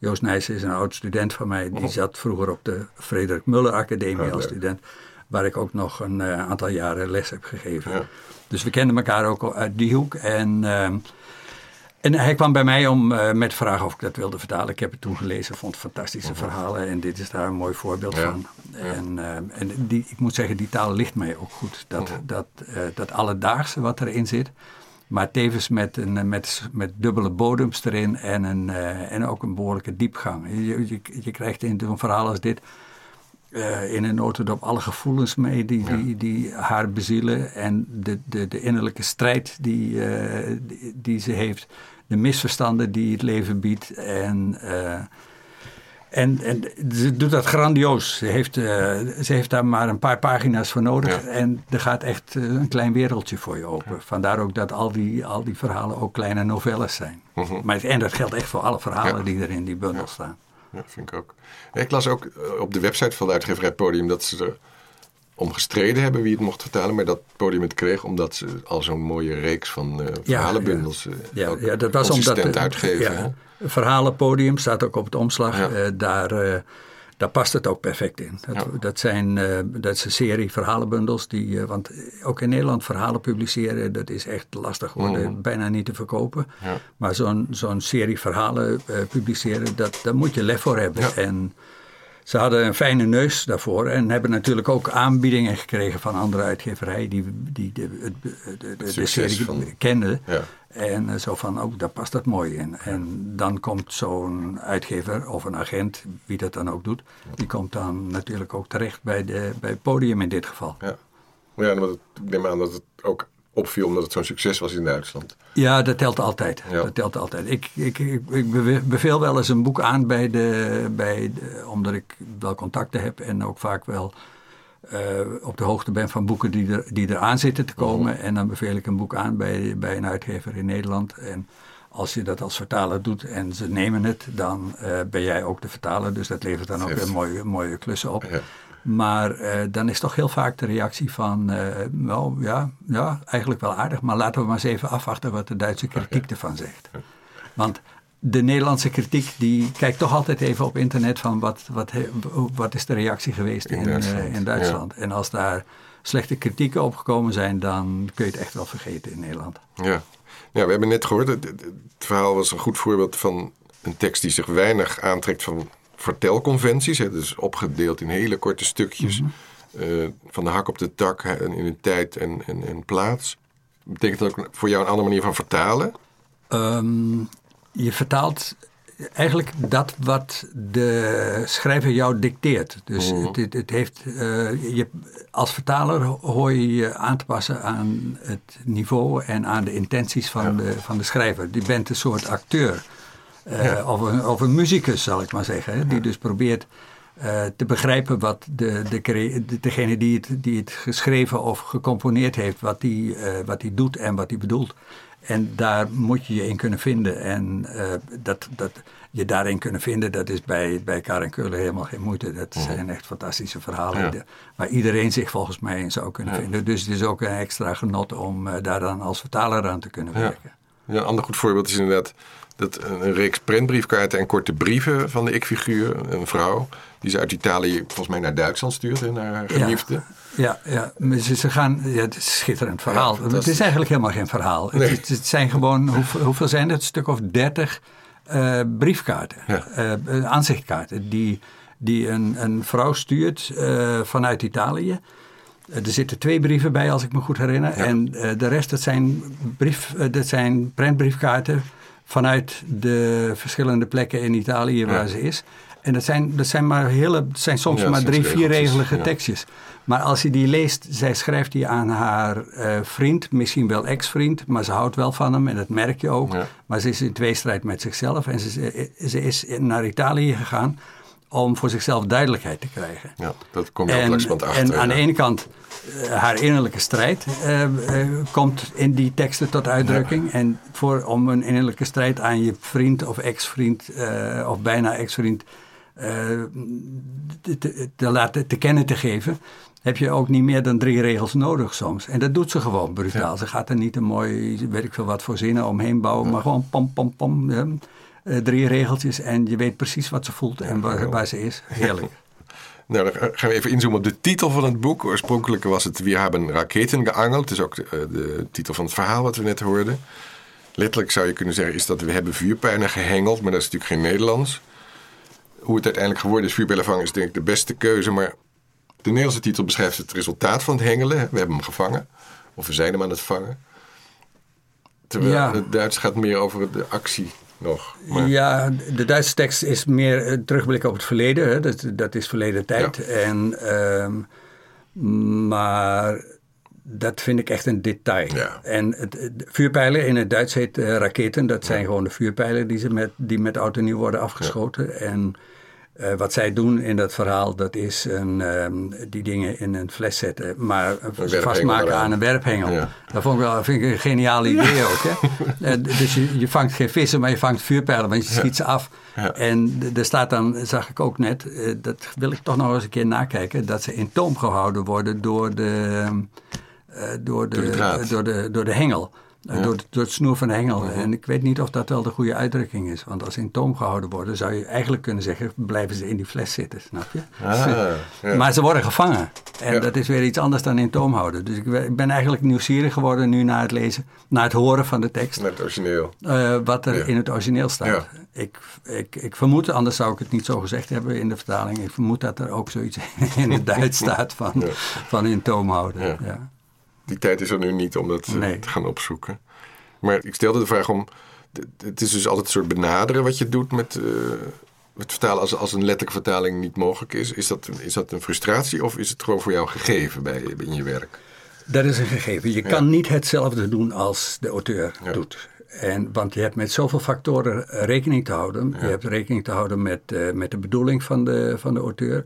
Speaker 2: Joost Nijssen is een oud student van mij. Die
Speaker 1: Oh.
Speaker 2: zat vroeger op de Frederik Muller Academie
Speaker 1: Oh,
Speaker 2: als student. Waar ik ook nog een eh, aantal jaren les heb gegeven.
Speaker 1: Ja.
Speaker 2: Dus we kenden elkaar ook al uit die hoek. En, ehm, en hij kwam bij mij om eh, met vraag of ik dat wilde vertalen. Ik heb het toen gelezen, vond fantastische verhalen. En dit is daar een mooi voorbeeld
Speaker 1: Ja.
Speaker 2: van. En, ehm, en die, ik moet zeggen, die taal ligt mij ook goed. Dat, dat, eh, dat alledaagse wat erin zit. Maar tevens met, een, eh, met, met dubbele bodems erin en, een, eh, en ook een behoorlijke diepgang. Je, je, je krijgt in zo'n verhaal als dit eh, in een notendop alle gevoelens mee die, die, die haar bezielen. En de, de, de innerlijke strijd die, die, die ze heeft. De misverstanden die het leven biedt. En, en, en ze doet dat grandioos. Ze heeft, eh, ze heeft daar maar een paar pagina's voor nodig.
Speaker 1: Ja.
Speaker 2: En er gaat echt eh, een klein wereldje voor je open. Vandaar ook dat al die, al die verhalen ook kleine novelles zijn.
Speaker 1: Mhm.
Speaker 2: maar, en dat geldt echt voor alle verhalen
Speaker 1: Ja.
Speaker 2: die er in die bundel staan.
Speaker 1: Ja, vind ik ook. Ik las ook eh, op de website van de uitgeverij Podium dat ze er om gestreden hebben wie het mocht vertalen, maar dat Podium het kreeg omdat ze al zo'n mooie reeks van eh, verhalenbundels eh,
Speaker 2: Ja, ja, dat was omdat
Speaker 1: consistent
Speaker 2: eh,
Speaker 1: uitgeven.
Speaker 2: Ja, verhalenpodium staat ook op het omslag.
Speaker 1: Ja.
Speaker 2: Eh, daar, daar past het ook perfect in. Dat,
Speaker 1: Ja.
Speaker 2: dat, zijn, dat is een serie verhalenbundels. Die, want ook in Nederland verhalen publiceren, dat is echt lastig geworden.
Speaker 1: Mhm.
Speaker 2: Bijna niet te verkopen.
Speaker 1: Ja.
Speaker 2: Maar zo'n zo'n serie verhalen publiceren, dat, daar moet je lef voor hebben.
Speaker 1: Ja.
Speaker 2: En ze hadden een fijne neus daarvoor en hebben natuurlijk ook aanbiedingen gekregen van andere uitgeverijen die, die de, de, de, serie
Speaker 1: van-
Speaker 2: kenden.
Speaker 1: Ja.
Speaker 2: En eh, zo van, oh, daar past dat mooi in. En dan komt zo'n uitgever of een agent, wie dat dan ook doet, die komt dan natuurlijk ook terecht bij, de, bij het podium in dit geval.
Speaker 1: Ja. Ja, het- ik neem aan dat het ook opviel omdat het zo'n succes was in Duitsland.
Speaker 2: Ja, dat telt altijd.
Speaker 1: Ja.
Speaker 2: Dat telt altijd. Ik, ik, ik, beveel wel eens een boek aan bij de, bij de, omdat ik wel contacten heb en ook vaak wel eh, op de hoogte ben van boeken die er, die er aan zitten te komen. En dan beveel ik een boek aan bij, bij een uitgever in Nederland. En als je dat als vertaler doet en ze nemen het, dan eh, ben jij ook de vertaler. Dus dat levert dan ook weer mooie, mooie klussen op.
Speaker 1: Ja.
Speaker 2: Maar eh, dan is toch heel vaak de reactie van, eh, wel, ja, ja, eigenlijk wel aardig, maar laten we maar eens even afwachten wat de Duitse kritiek ervan zegt. Want de Nederlandse kritiek, die kijkt toch altijd even op internet van wat, wat, wat is de reactie geweest
Speaker 1: In
Speaker 2: in, eh,
Speaker 1: Duitsland,
Speaker 2: in Duitsland. En als daar slechte kritieken opgekomen zijn, dan kun je het echt wel vergeten in Nederland.
Speaker 1: Ja. ja, we hebben net gehoord, het- het verhaal was een goed voorbeeld van een tekst die zich weinig aantrekt van vertelconventies. Hè, dus opgedeeld in hele korte stukjes.
Speaker 2: Mhm.
Speaker 1: eh, van de hak op de tak in een tijd en, en, en plaats. Betekent dat ook voor jou een andere manier van vertalen?
Speaker 2: Ehm, je vertaalt eigenlijk dat wat de schrijver jou dicteert. Dus
Speaker 1: Mhm.
Speaker 2: het, het, het heeft, eh, je, als vertaler hoor je je aan te passen aan het niveau en aan de intenties van, de, van de schrijver. Je bent een soort acteur. Of, een, of een muzikus, zal ik maar zeggen. Hè, die dus probeert eh, te begrijpen wat de, de, degene die het, die het geschreven of gecomponeerd heeft, wat die, eh, wat die doet en wat die bedoelt. En daar moet je je in kunnen vinden. En eh, dat, dat je daarin kunnen vinden, dat is bij, bij Karen Keulen helemaal geen moeite. Dat zijn echt fantastische verhalen
Speaker 1: Ja.
Speaker 2: waar iedereen zich volgens mij in zou kunnen
Speaker 1: Ja.
Speaker 2: vinden. Dus het is ook een extra genot om daar dan als vertaler aan te kunnen
Speaker 1: Ja.
Speaker 2: werken.
Speaker 1: Ja, een ander goed voorbeeld is inderdaad dat een, reeks prentbriefkaarten en korte brieven van de ik-figuur, een vrouw, die ze uit Italië volgens mij naar Duitsland stuurt, naar haar geliefde.
Speaker 2: Ja, ja, ze, gaan, ja, het is een schitterend verhaal. het is eigenlijk helemaal geen verhaal.
Speaker 1: Nee.
Speaker 2: Het, het zijn gewoon, hoeveel, hoeveel zijn het? Een stuk of dertig eh, briefkaarten,
Speaker 1: Ja.
Speaker 2: eh, eh, aanzichtkaarten, die, die een, een vrouw stuurt vanuit Italië. Er zitten twee brieven bij, als ik me goed herinner. En de rest, dat zijn, brief, dat zijn prentbriefkaarten vanuit de verschillende plekken in Italië waar
Speaker 1: Ja.
Speaker 2: ze is. En dat zijn, dat zijn maar hele, zijn soms
Speaker 1: Ja,
Speaker 2: maar drie, vier regelige
Speaker 1: ja.
Speaker 2: tekstjes. Maar als je die leest, zij schrijft die aan haar eh, vriend, misschien wel ex-vriend, maar ze houdt wel van hem en dat merk je ook. Maar ze is in tweestrijd met zichzelf en ze, ze is naar Italië gegaan om voor zichzelf duidelijkheid te krijgen.
Speaker 1: Ja, dat kom je op
Speaker 2: En,
Speaker 1: achter.
Speaker 2: en aan de
Speaker 1: ja.
Speaker 2: ene kant, eh, haar innerlijke strijd eh, eh, komt in die teksten tot uitdrukking. En voor, om een innerlijke strijd aan je vriend of ex-vriend eh, of bijna ex-vriend eh, te, te, te laten te kennen te geven, heb je ook niet meer dan drie regels nodig soms. En dat doet ze gewoon brutaal. Ze gaat er niet een mooi, weet ik veel wat voor zinnen omheen bouwen, maar gewoon pom, pom, pom. Eh, drie regeltjes en je weet precies wat ze voelt en waar, waar ze is. Heerlijk.
Speaker 1: Nou, dan gaan we even inzoomen op de titel van het boek. Oorspronkelijk was het We hebben raketen geangeld. Het is ook de, eh, de, titel van het verhaal wat we net hoorden. Letterlijk zou je kunnen zeggen is dat we hebben vuurpijlen gehengeld, maar dat is natuurlijk geen Nederlands. Hoe het uiteindelijk geworden is, vuurpijlen vangen, is denk ik de beste keuze. Maar de Nederlandse titel beschrijft het resultaat van het hengelen. We hebben hem gevangen, of we zijn hem aan het vangen. Terwijl
Speaker 2: Ja.
Speaker 1: het Duits gaat meer over de actie nog. Maar,
Speaker 2: Ja, de Duitse tekst is meer eh, terugblik op het verleden. Hè. Dat, dat is verleden tijd. En, ehm, maar dat vind ik echt een detail.
Speaker 1: Ja.
Speaker 2: En het, vuurpijlen in het Duits heet eh, raketen. Dat zijn gewoon de vuurpijlen die, ze met, die met oud en nieuw worden afgeschoten. En eh, wat zij doen in dat verhaal, dat is een, ehm, die dingen in een fles zetten, maar vastmaken
Speaker 1: eraan.
Speaker 2: aan een werphengel.
Speaker 1: Ja.
Speaker 2: Dat vond ik wel vind ik een geniaal idee ook. Hè? Eh, dus je, je vangt geen vissen, maar je vangt vuurpijlen, want je schiet ze af. En er staat dan, zag ik ook net, eh, dat wil ik toch nog eens een keer nakijken, dat ze in toom gehouden worden door de, eh, door de,
Speaker 1: Door de
Speaker 2: door de, door de hengel. Door, het- door het snoer van de hengel. En ik weet niet of dat wel de goede uitdrukking is. Want als ze in toom gehouden worden, zou je eigenlijk kunnen zeggen: blijven ze in die fles zitten, snap je?
Speaker 1: Ah, ja.
Speaker 2: Maar ze worden gevangen. En dat is weer iets anders dan in toom houden. Dus ik ben, eigenlijk nieuwsgierig geworden nu na het lezen, na het horen van de tekst.
Speaker 1: Naar het origineel.
Speaker 2: eh, wat er in het origineel staat. Ik, ik, ik vermoed, anders zou ik het niet zo gezegd hebben in de vertaling. Ik vermoed dat er ook zoiets in het Duits staat van, van in toom houden.
Speaker 1: Ja. Die tijd is er nu niet om dat eh,
Speaker 2: Nee.
Speaker 1: te gaan opzoeken. Maar ik stelde de vraag om. Het is dus altijd een soort benaderen wat je doet met. het vertalen als, als een letterlijke vertaling niet mogelijk is. Is dat, is dat een frustratie of is het gewoon voor jou gegeven bij, in je werk?
Speaker 2: Dat is een gegeven. Je kan niet hetzelfde doen als de auteur
Speaker 1: Ja.
Speaker 2: doet. En, want je hebt met zoveel factoren rekening te houden. Je hebt rekening te houden met, eh, met de bedoeling van de, van de auteur.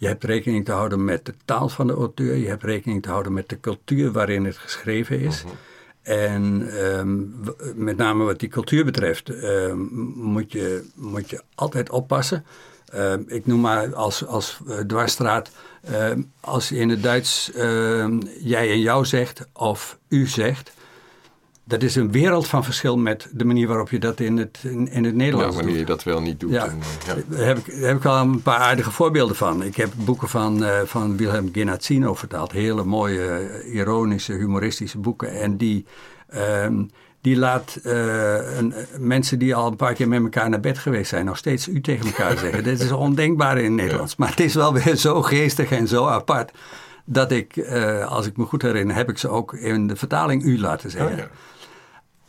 Speaker 2: Je hebt rekening te houden met de taal van de auteur. Je hebt rekening te houden met de cultuur waarin het geschreven is. En ehm, met name wat die cultuur betreft, ehm, moet, je, moet je altijd oppassen. Ehm, ik noem maar als, als eh, dwarsstraat, als je in het Duits jij en jou zegt of u zegt, dat is een wereld van verschil met de manier waarop je dat in het, in, in het
Speaker 1: Ja,
Speaker 2: Nederlands
Speaker 1: wanneer
Speaker 2: doet.
Speaker 1: je dat wel niet doet.
Speaker 2: Ja,
Speaker 1: en, eh, ja.
Speaker 2: daar heb ik, daar heb ik wel een paar aardige voorbeelden van. Ik heb boeken van, eh, van Wilhelm Genazzino vertaald. Hele mooie, eh, ironische, humoristische boeken. En die, ehm, die laat een, mensen die al een paar keer met elkaar naar bed geweest zijn... nog steeds u tegen elkaar zeggen. Dit is ondenkbaar in het Nederlands. Maar het is wel weer zo geestig en zo apart... dat ik, als ik me goed herinner, heb ik ze ook in de vertaling u laten zeggen.
Speaker 1: Oh,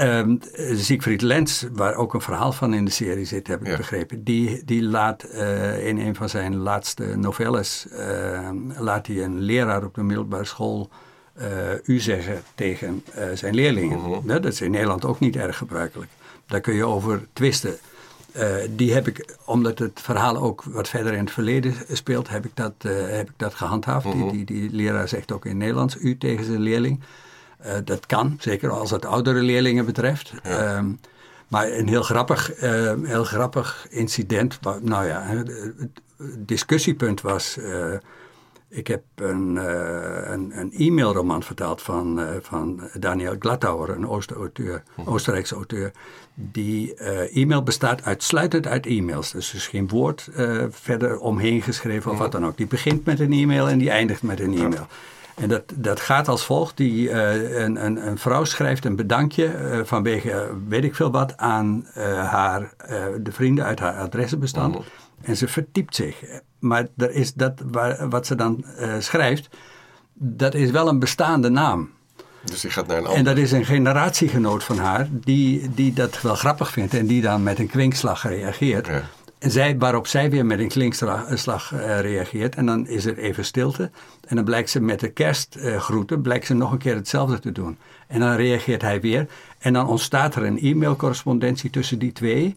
Speaker 2: Ehm, Siegfried Lenz, waar ook een verhaal van in de serie zit, heb ik
Speaker 1: Ja.
Speaker 2: begrepen. Die, die laat eh, in een van zijn laatste novelles, ehm, laat hij een leraar op de middelbare school eh, u zeggen tegen zijn leerlingen.
Speaker 1: Mhm.
Speaker 2: Nou, dat is in Nederland ook niet erg gebruikelijk. Daar kun je over twisten. Die heb ik, omdat het verhaal ook wat verder in het verleden speelt, heb ik dat, heb ik dat gehandhaafd.
Speaker 1: Mhm.
Speaker 2: die, die, die leraar zegt ook in Nederlands u tegen zijn leerling. Eh, dat kan, zeker als het oudere leerlingen betreft. Ehm, maar een heel grappig, eh, heel grappig incident. Nou ja, het, discussiepunt was. eh, ik heb een, eh, een, een e-mailroman vertaald van, van Daniel Glattauer, een Ooster-auteur, Oostenrijkse auteur. Die e-mail bestaat uitsluitend uit e-mails. Dus er is geen woord verder omheen geschreven of wat dan ook. Die begint met een e-mail en die eindigt met een e-mail. En dat, dat gaat als volgt. Die, eh, een, een, een vrouw schrijft een bedankje eh, vanwege eh, weet ik veel wat aan haar, de vrienden uit haar adressenbestand. En ze vertypt zich. Maar er is dat, waar, wat ze dan schrijft, dat is wel een bestaande naam.
Speaker 1: Dus die gaat naar een
Speaker 2: En dat is een generatiegenoot van haar die, die dat wel grappig vindt en die dan met een kwinkslag reageert.
Speaker 1: Ja.
Speaker 2: En zij, waarop zij weer met een klinkslag eh, reageert. En dan is er even stilte. En dan blijkt ze met de kerstgroeten, blijkt ze nog een keer hetzelfde te doen. En dan reageert hij weer. En dan ontstaat er een e-mailcorrespondentie tussen die twee.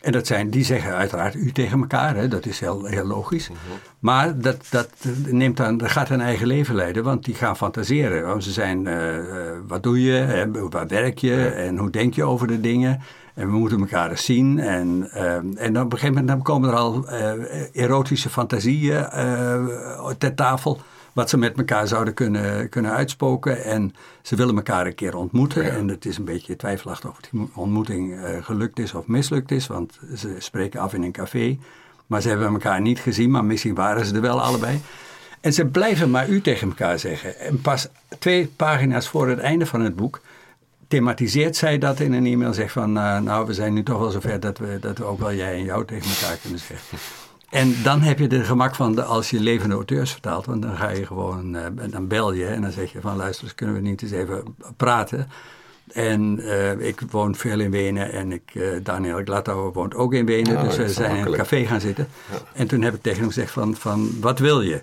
Speaker 2: En dat zijn, die zeggen uiteraard u tegen elkaar, hè? dat is heel, heel logisch. Maar dat, dat, neemt dan, dat gaat hun eigen leven leiden, want die gaan fantaseren. Want ze zijn, eh, eh, wat doe je, waar werk je en hoe denk je over de dingen. En we moeten elkaar eens zien. En, eh, en op een gegeven moment dan komen er al eh, erotische fantasieën eh, ter tafel. wat ze met elkaar zouden kunnen, kunnen uitspoken. En ze willen elkaar een keer ontmoeten. En het is een beetje twijfelachtig of die ontmoeting gelukt is of mislukt is, want ze spreken af in een café. Maar ze hebben elkaar niet gezien, maar misschien waren ze er wel allebei. En ze blijven maar u tegen elkaar zeggen. En pas twee pagina's voor het einde van het boek thematiseert zij dat in een e-mail. Zegt van, uh, nou, we zijn nu toch wel zover dat we, dat we ook wel jij en jou tegen elkaar kunnen zeggen. En dan heb je de gemak van de, als je levende auteurs vertaalt. Want dan ga je gewoon, uh, dan bel je en dan zeg je van, luister, dus kunnen we niet eens even praten. En uh, ik woon veel in Wenen en ik, Daniel Glattauer woont ook in Wenen. dus we zijn in een café gaan zitten. Ja. En toen heb ik tegen hem gezegd van, van wat wil je?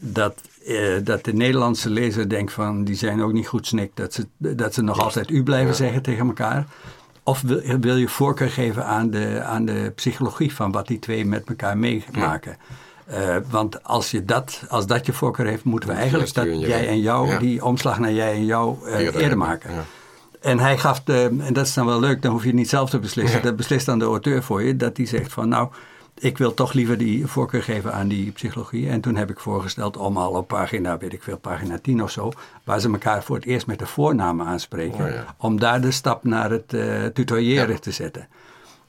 Speaker 2: Dat uh, dat de Nederlandse lezer denkt van die zijn ook niet goed snik, dat ze, dat ze nog altijd u blijven zeggen tegen elkaar. Of wil, wil, je voorkeur geven aan de, aan de psychologie van wat die twee met elkaar meemaken? Uh, want als, je dat, als dat je voorkeur heeft, moeten we eigenlijk dat jij en jou, die omslag naar jij en jou, uh, eerder, eerder, maken. En hij gaf, de, en dat is dan wel leuk, dan hoef je het niet zelf te beslissen. Dat beslist dan de auteur voor je, dat die zegt van nou, ik wil toch liever die voorkeur geven aan die psychologie. En toen heb ik voorgesteld om al op pagina, weet ik veel, pagina 10 of zo, waar ze elkaar voor het eerst met de voornamen aanspreken, oh om daar de stap naar het uh, tutoyeren te zetten.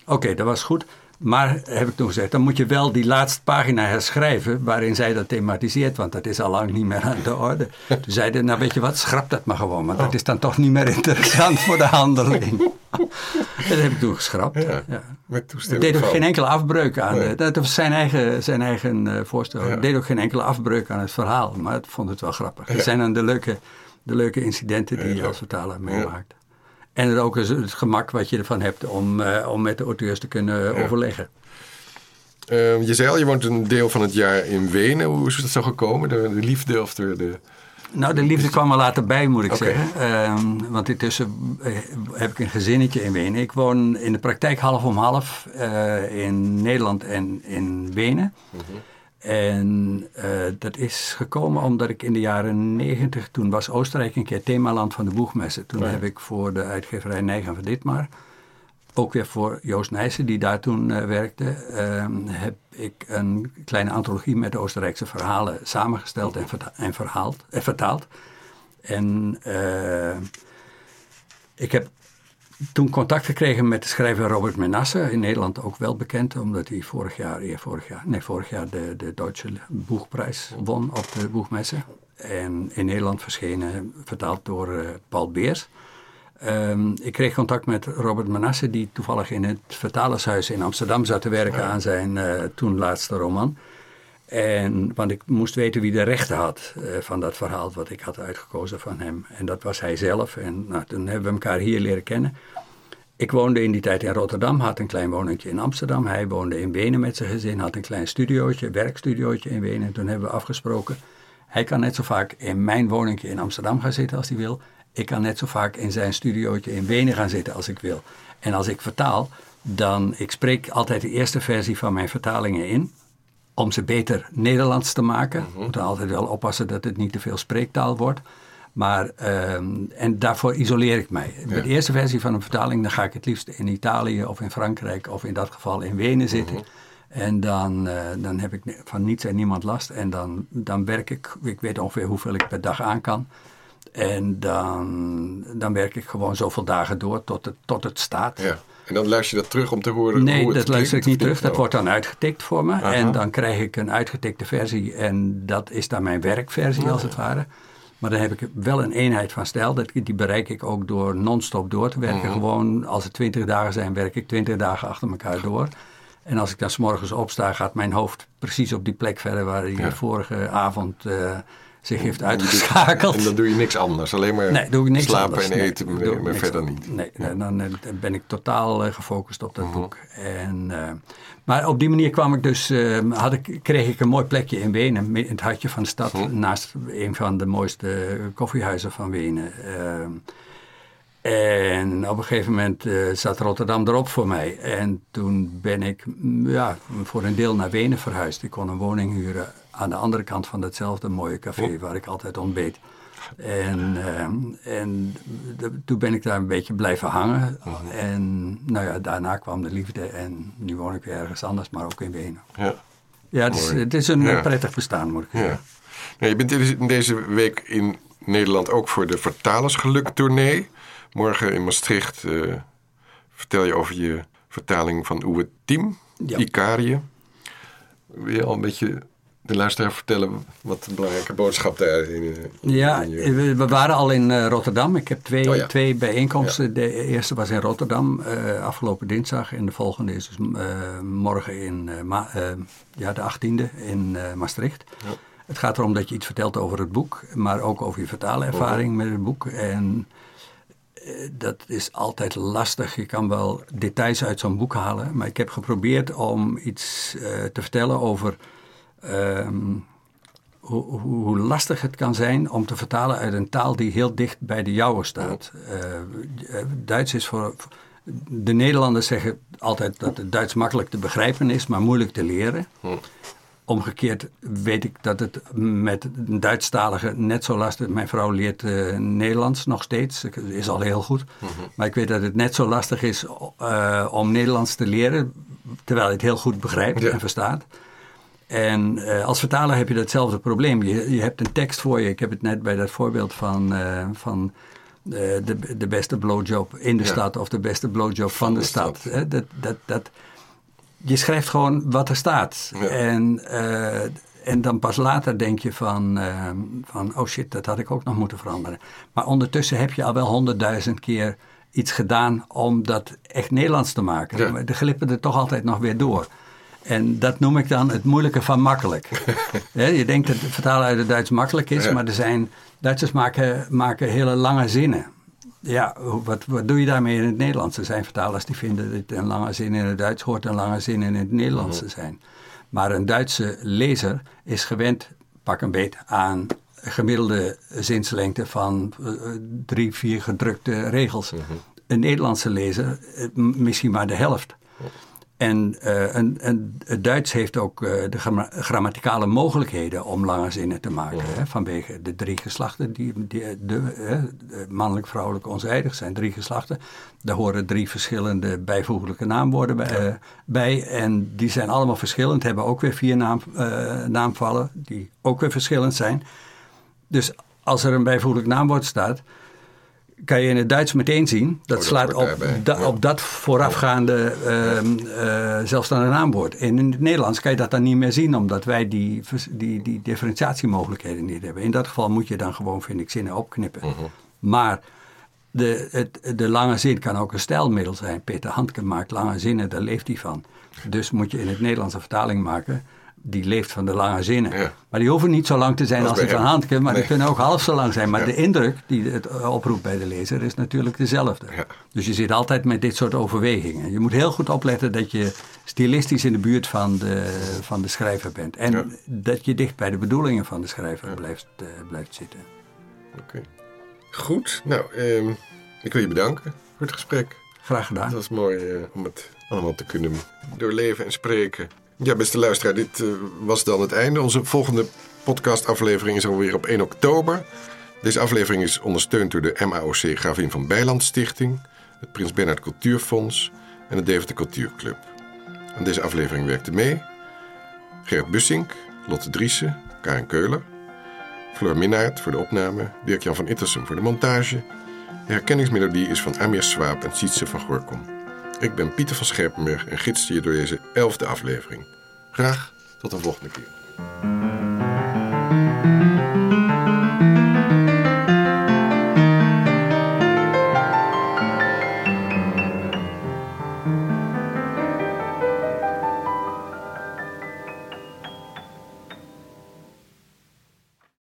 Speaker 2: Oké, dat was goed. Maar, heb ik toen gezegd, dan moet je wel die laatste pagina herschrijven waarin zij dat thematiseert, want dat is al lang niet meer aan de orde. Toen zeiden, nou weet je wat, schrap dat maar gewoon, want dat oh. is dan toch niet meer interessant voor de handeling. dat heb ik toen geschrapt. Ja, ja. Met toestemming. Het deed ook geen enkele afbreuk aan, nee. dat was zijn eigen, zijn eigen uh, voorstel. Het deed ook geen enkele afbreuk aan het verhaal, maar ik vond het wel grappig. Dat zijn dan de leuke, de leuke incidenten die je als vertaler meemaakt. En ook het gemak wat je ervan hebt om, uh, om met de auteurs te kunnen ja. overleggen.
Speaker 1: Uh, je zei al, je woont een deel van het jaar in Wenen. Hoe is dat zo gekomen? De, de liefde of de, de...
Speaker 2: Nou, de liefde kwam er later bij, moet ik okay. zeggen. Uh, want intussen eh, heb ik een gezinnetje in Wenen. Ik woon in de praktijk half om half uh, in Nederland en in Wenen. Mm -hmm. En uh, dat is gekomen omdat ik in de jaren negentig, toen was Oostenrijk een keer themaland van de boegmessen. Toen heb ik voor de uitgeverij Nijgen van Ditmar, ook weer voor Joost Nijssen, die daar toen uh, werkte, uh, heb ik een kleine antologie met Oostenrijkse verhalen samengesteld en, verta en verhaald, en vertaald. En ik heb toen contact gekregen met de schrijver Robert Menasse, in Nederland ook wel bekend, omdat hij vorig jaar, ja, vorig jaar, nee, vorig jaar de, de Duitse Boegprijs won op de Boegmessen. En in Nederland verschenen, vertaald door uh, Paul Beers. Um, ik kreeg contact met Robert Menasse, die toevallig in het vertalershuis in Amsterdam zat te werken aan zijn uh, toen laatste roman. En, want ik moest weten wie de rechten had uh, van dat verhaal wat ik had uitgekozen van hem. En dat was hij zelf. En nou, toen hebben we elkaar hier leren kennen. Ik woonde in die tijd in Rotterdam, had een klein woningje in Amsterdam. Hij woonde in Wenen met zijn gezin, had een klein studiootje, werkstudiootje in Wenen. En toen hebben we afgesproken, hij kan net zo vaak in mijn woningje in Amsterdam gaan zitten als hij wil. Ik kan net zo vaak in zijn studiootje in Wenen gaan zitten als ik wil. En als ik vertaal, dan, ik spreek altijd de eerste versie van mijn vertalingen in om ze beter Nederlands te maken. We moeten altijd wel oppassen dat het niet te veel spreektaal wordt. Maar, um, en daarvoor isoleer ik mij. Ja. Met de eerste versie van een vertaling, dan ga ik het liefst in Italië of in Frankrijk of in dat geval in Wenen zitten. Mm -hmm. En dan, uh, dan heb ik van niets en niemand last. En dan, dan werk ik, ik weet ongeveer hoeveel ik per dag aan kan. En dan, dan werk ik gewoon zoveel dagen door tot het, tot het staat.
Speaker 1: Ja. En dan luister je dat terug om te horen
Speaker 2: nee,
Speaker 1: hoe het
Speaker 2: dat luister ik niet terug. Dat wordt dan uitgetikt voor me. Aha. En dan krijg ik een uitgetikte versie. En dat is dan mijn werkversie als het ware. Maar dan heb ik wel een eenheid van stijl. Dat, die bereik ik ook door non-stop door te werken. Mm. Gewoon als het twintig dagen zijn, werk ik twintig dagen achter elkaar door. En als ik dan s morgens opsta, gaat mijn hoofd precies op die plek verder waar hij ja. vorige avond uh, zich heeft uitgeschakeld.
Speaker 1: En dan doe je niks anders, alleen maar nee, doe ik niks slapen anders. en eten, nee, maar verder niet.
Speaker 2: Nee, nee, dan ben ik totaal uh, gefocust op dat uh-huh. boek. En, uh, maar op die manier kwam ik dus, uh, had ik, kreeg ik een mooi plekje in Wenen, in het hartje van de stad, uh-huh. naast een van de mooiste koffiehuizen van Wenen. En op een gegeven moment uh, zat Rotterdam erop voor mij. En toen ben ik ja, voor een deel naar Wenen verhuisd. Ik kon een woning huren aan de andere kant van datzelfde mooie café oh. waar ik altijd ontbeet. En, uh, en de, toen ben ik daar een beetje blijven hangen. Oh. En nou ja, daarna kwam de liefde en nu woon ik weer ergens anders, maar ook in Wenen.
Speaker 1: Ja.
Speaker 2: Ja, het is, het is een
Speaker 1: Ja.
Speaker 2: eh, prettig bestaan, moet ik zeggen.
Speaker 1: Ja. Nou, je bent deze week in Nederland ook voor de Vertalersgeluk-tournee. Morgen in Maastricht eh, vertel je over je vertaling van uw team,
Speaker 2: Ja.
Speaker 1: Icarië. Wil je al een beetje de luisteraar vertellen wat de belangrijke boodschap daar in, eh,
Speaker 2: Ja,
Speaker 1: in je-
Speaker 2: we, waren al in eh, Rotterdam. Ik heb twee,
Speaker 1: Oh ja.
Speaker 2: twee bijeenkomsten. De eerste was in Rotterdam eh, afgelopen dinsdag. En de volgende is dus morgen in ja, de 18e in Maastricht.
Speaker 1: Ja.
Speaker 2: Het gaat erom dat je iets vertelt over het boek, maar ook over je vertaalervaring met het boek. En dat is altijd lastig. Je kan wel details uit zo'n boek halen, maar ik heb geprobeerd om iets te vertellen over ehm, hoe, lastig het kan zijn om te vertalen uit een taal die heel dicht bij de jouwe staat. Eh, eh, Duits is voor. De Nederlanders zeggen altijd dat het Duits makkelijk te begrijpen is, maar moeilijk te leren. Omgekeerd weet ik dat het met een Duitsstalige net zo lastig is. Mijn vrouw leert eh, Nederlands nog steeds, is al heel goed. Maar ik weet dat het net zo lastig is om Nederlands te leren, terwijl je het heel goed begrijpt
Speaker 1: Ja.
Speaker 2: en verstaat. En eh, als vertaler heb je datzelfde probleem. Je, je hebt een tekst voor je. Ik heb het net bij dat voorbeeld van, eh, van eh, de, de beste blowjob in de
Speaker 1: Ja.
Speaker 2: stad of de beste blowjob van, de,
Speaker 1: de
Speaker 2: stad. Dat, dat, dat, je schrijft gewoon wat er staat.
Speaker 1: Ja.
Speaker 2: En, en dan pas later denk je van, van, oh shit, dat had ik ook nog moeten veranderen. Maar ondertussen heb je al wel honderdduizend keer iets gedaan om dat echt Nederlands te maken.
Speaker 1: Ja.
Speaker 2: De glippen er toch altijd nog weer door. En dat noem ik dan het moeilijke van makkelijk. Je denkt dat het vertalen uit het Duits makkelijk is,
Speaker 1: Ja.
Speaker 2: maar er zijn, Duitsers maken, maken hele lange zinnen. Ja, wat, wat doe je daarmee in het Nederlands? Er zijn vertalers die vinden dat een lange zin in het Duits hoort een lange zin in het Nederlands te zijn. Maar een Duitse lezer is gewend, pak een beet, aan gemiddelde zinslengte van eh, drie, vier gedrukte regels. Een Nederlandse lezer eh, misschien maar de helft. En eh, een, het Duits heeft ook eh, de gramma- grammaticale mogelijkheden om lange zinnen te maken. Hè, vanwege de drie geslachten, die, die, de, de mannelijk, vrouwelijk, onzijdig zijn drie geslachten. Daar horen drie verschillende bijvoeglijke naamwoorden bij, eh, bij. En die zijn allemaal verschillend, hebben ook weer vier naam, naamvallen, die ook weer verschillend zijn. Dus als er een bijvoeglijk naamwoord staat, kan je in het Duits meteen zien. Dat
Speaker 1: dat
Speaker 2: slaat op,
Speaker 1: daarbij,
Speaker 2: da-
Speaker 1: ja.
Speaker 2: op dat voorafgaande ehm eh, zelfstandig naamwoord. En in het Nederlands kan je dat dan niet meer zien, omdat wij die, die, die differentiatiemogelijkheden niet hebben. In dat geval moet je dan gewoon, vind ik, zinnen opknippen.
Speaker 1: Mhm.
Speaker 2: Maar de, het, de lange zin kan ook een stijlmiddel zijn. Peter Handke maakt lange zinnen, daar leeft hij van. Dus moet je in het Nederlands een vertaling maken. Die leeft van de lange zinnen.
Speaker 1: Ja.
Speaker 2: Maar die hoeven niet zo lang te zijn
Speaker 1: Als
Speaker 2: als, van
Speaker 1: hem.
Speaker 2: Handke. Maar
Speaker 1: Nee.
Speaker 2: die kunnen ook half zo lang zijn. Maar
Speaker 1: Ja.
Speaker 2: de indruk die het eh, oproept bij de lezer is natuurlijk dezelfde.
Speaker 1: Ja.
Speaker 2: Dus je zit altijd met dit soort overwegingen. Je moet heel goed opletten dat je stilistisch in de buurt van de, van de schrijver bent. En dat je dicht bij de bedoelingen van de schrijver blijft, eh, blijft zitten.
Speaker 1: Oké. Goed, nou, ehm, ik wil je bedanken voor het gesprek.
Speaker 2: Graag gedaan.
Speaker 1: Het was mooi eh, om het allemaal te kunnen doorleven en spreken. Ja, beste luisteraar, dit eh, was dan het einde. Onze volgende podcastaflevering is alweer op 1 oktober. Deze aflevering is ondersteund door de MAOC Gravin van Bijland Stichting, het Prins Bernhard Cultuurfonds en de Deventer Cultuurclub. Aan deze aflevering werkte mee Gerrit Bussink, Lotte Driessen, Karen Keuler, Floor Minnaert voor de opname, Dirk-Jan van Ittersum voor de montage. De herkenningsmelodie is van Amir Swaap en Sietse van Gorkom. Ik ben Pieter van Scherpenberg en gidste je door deze elfde aflevering. Graag tot een volgende keer.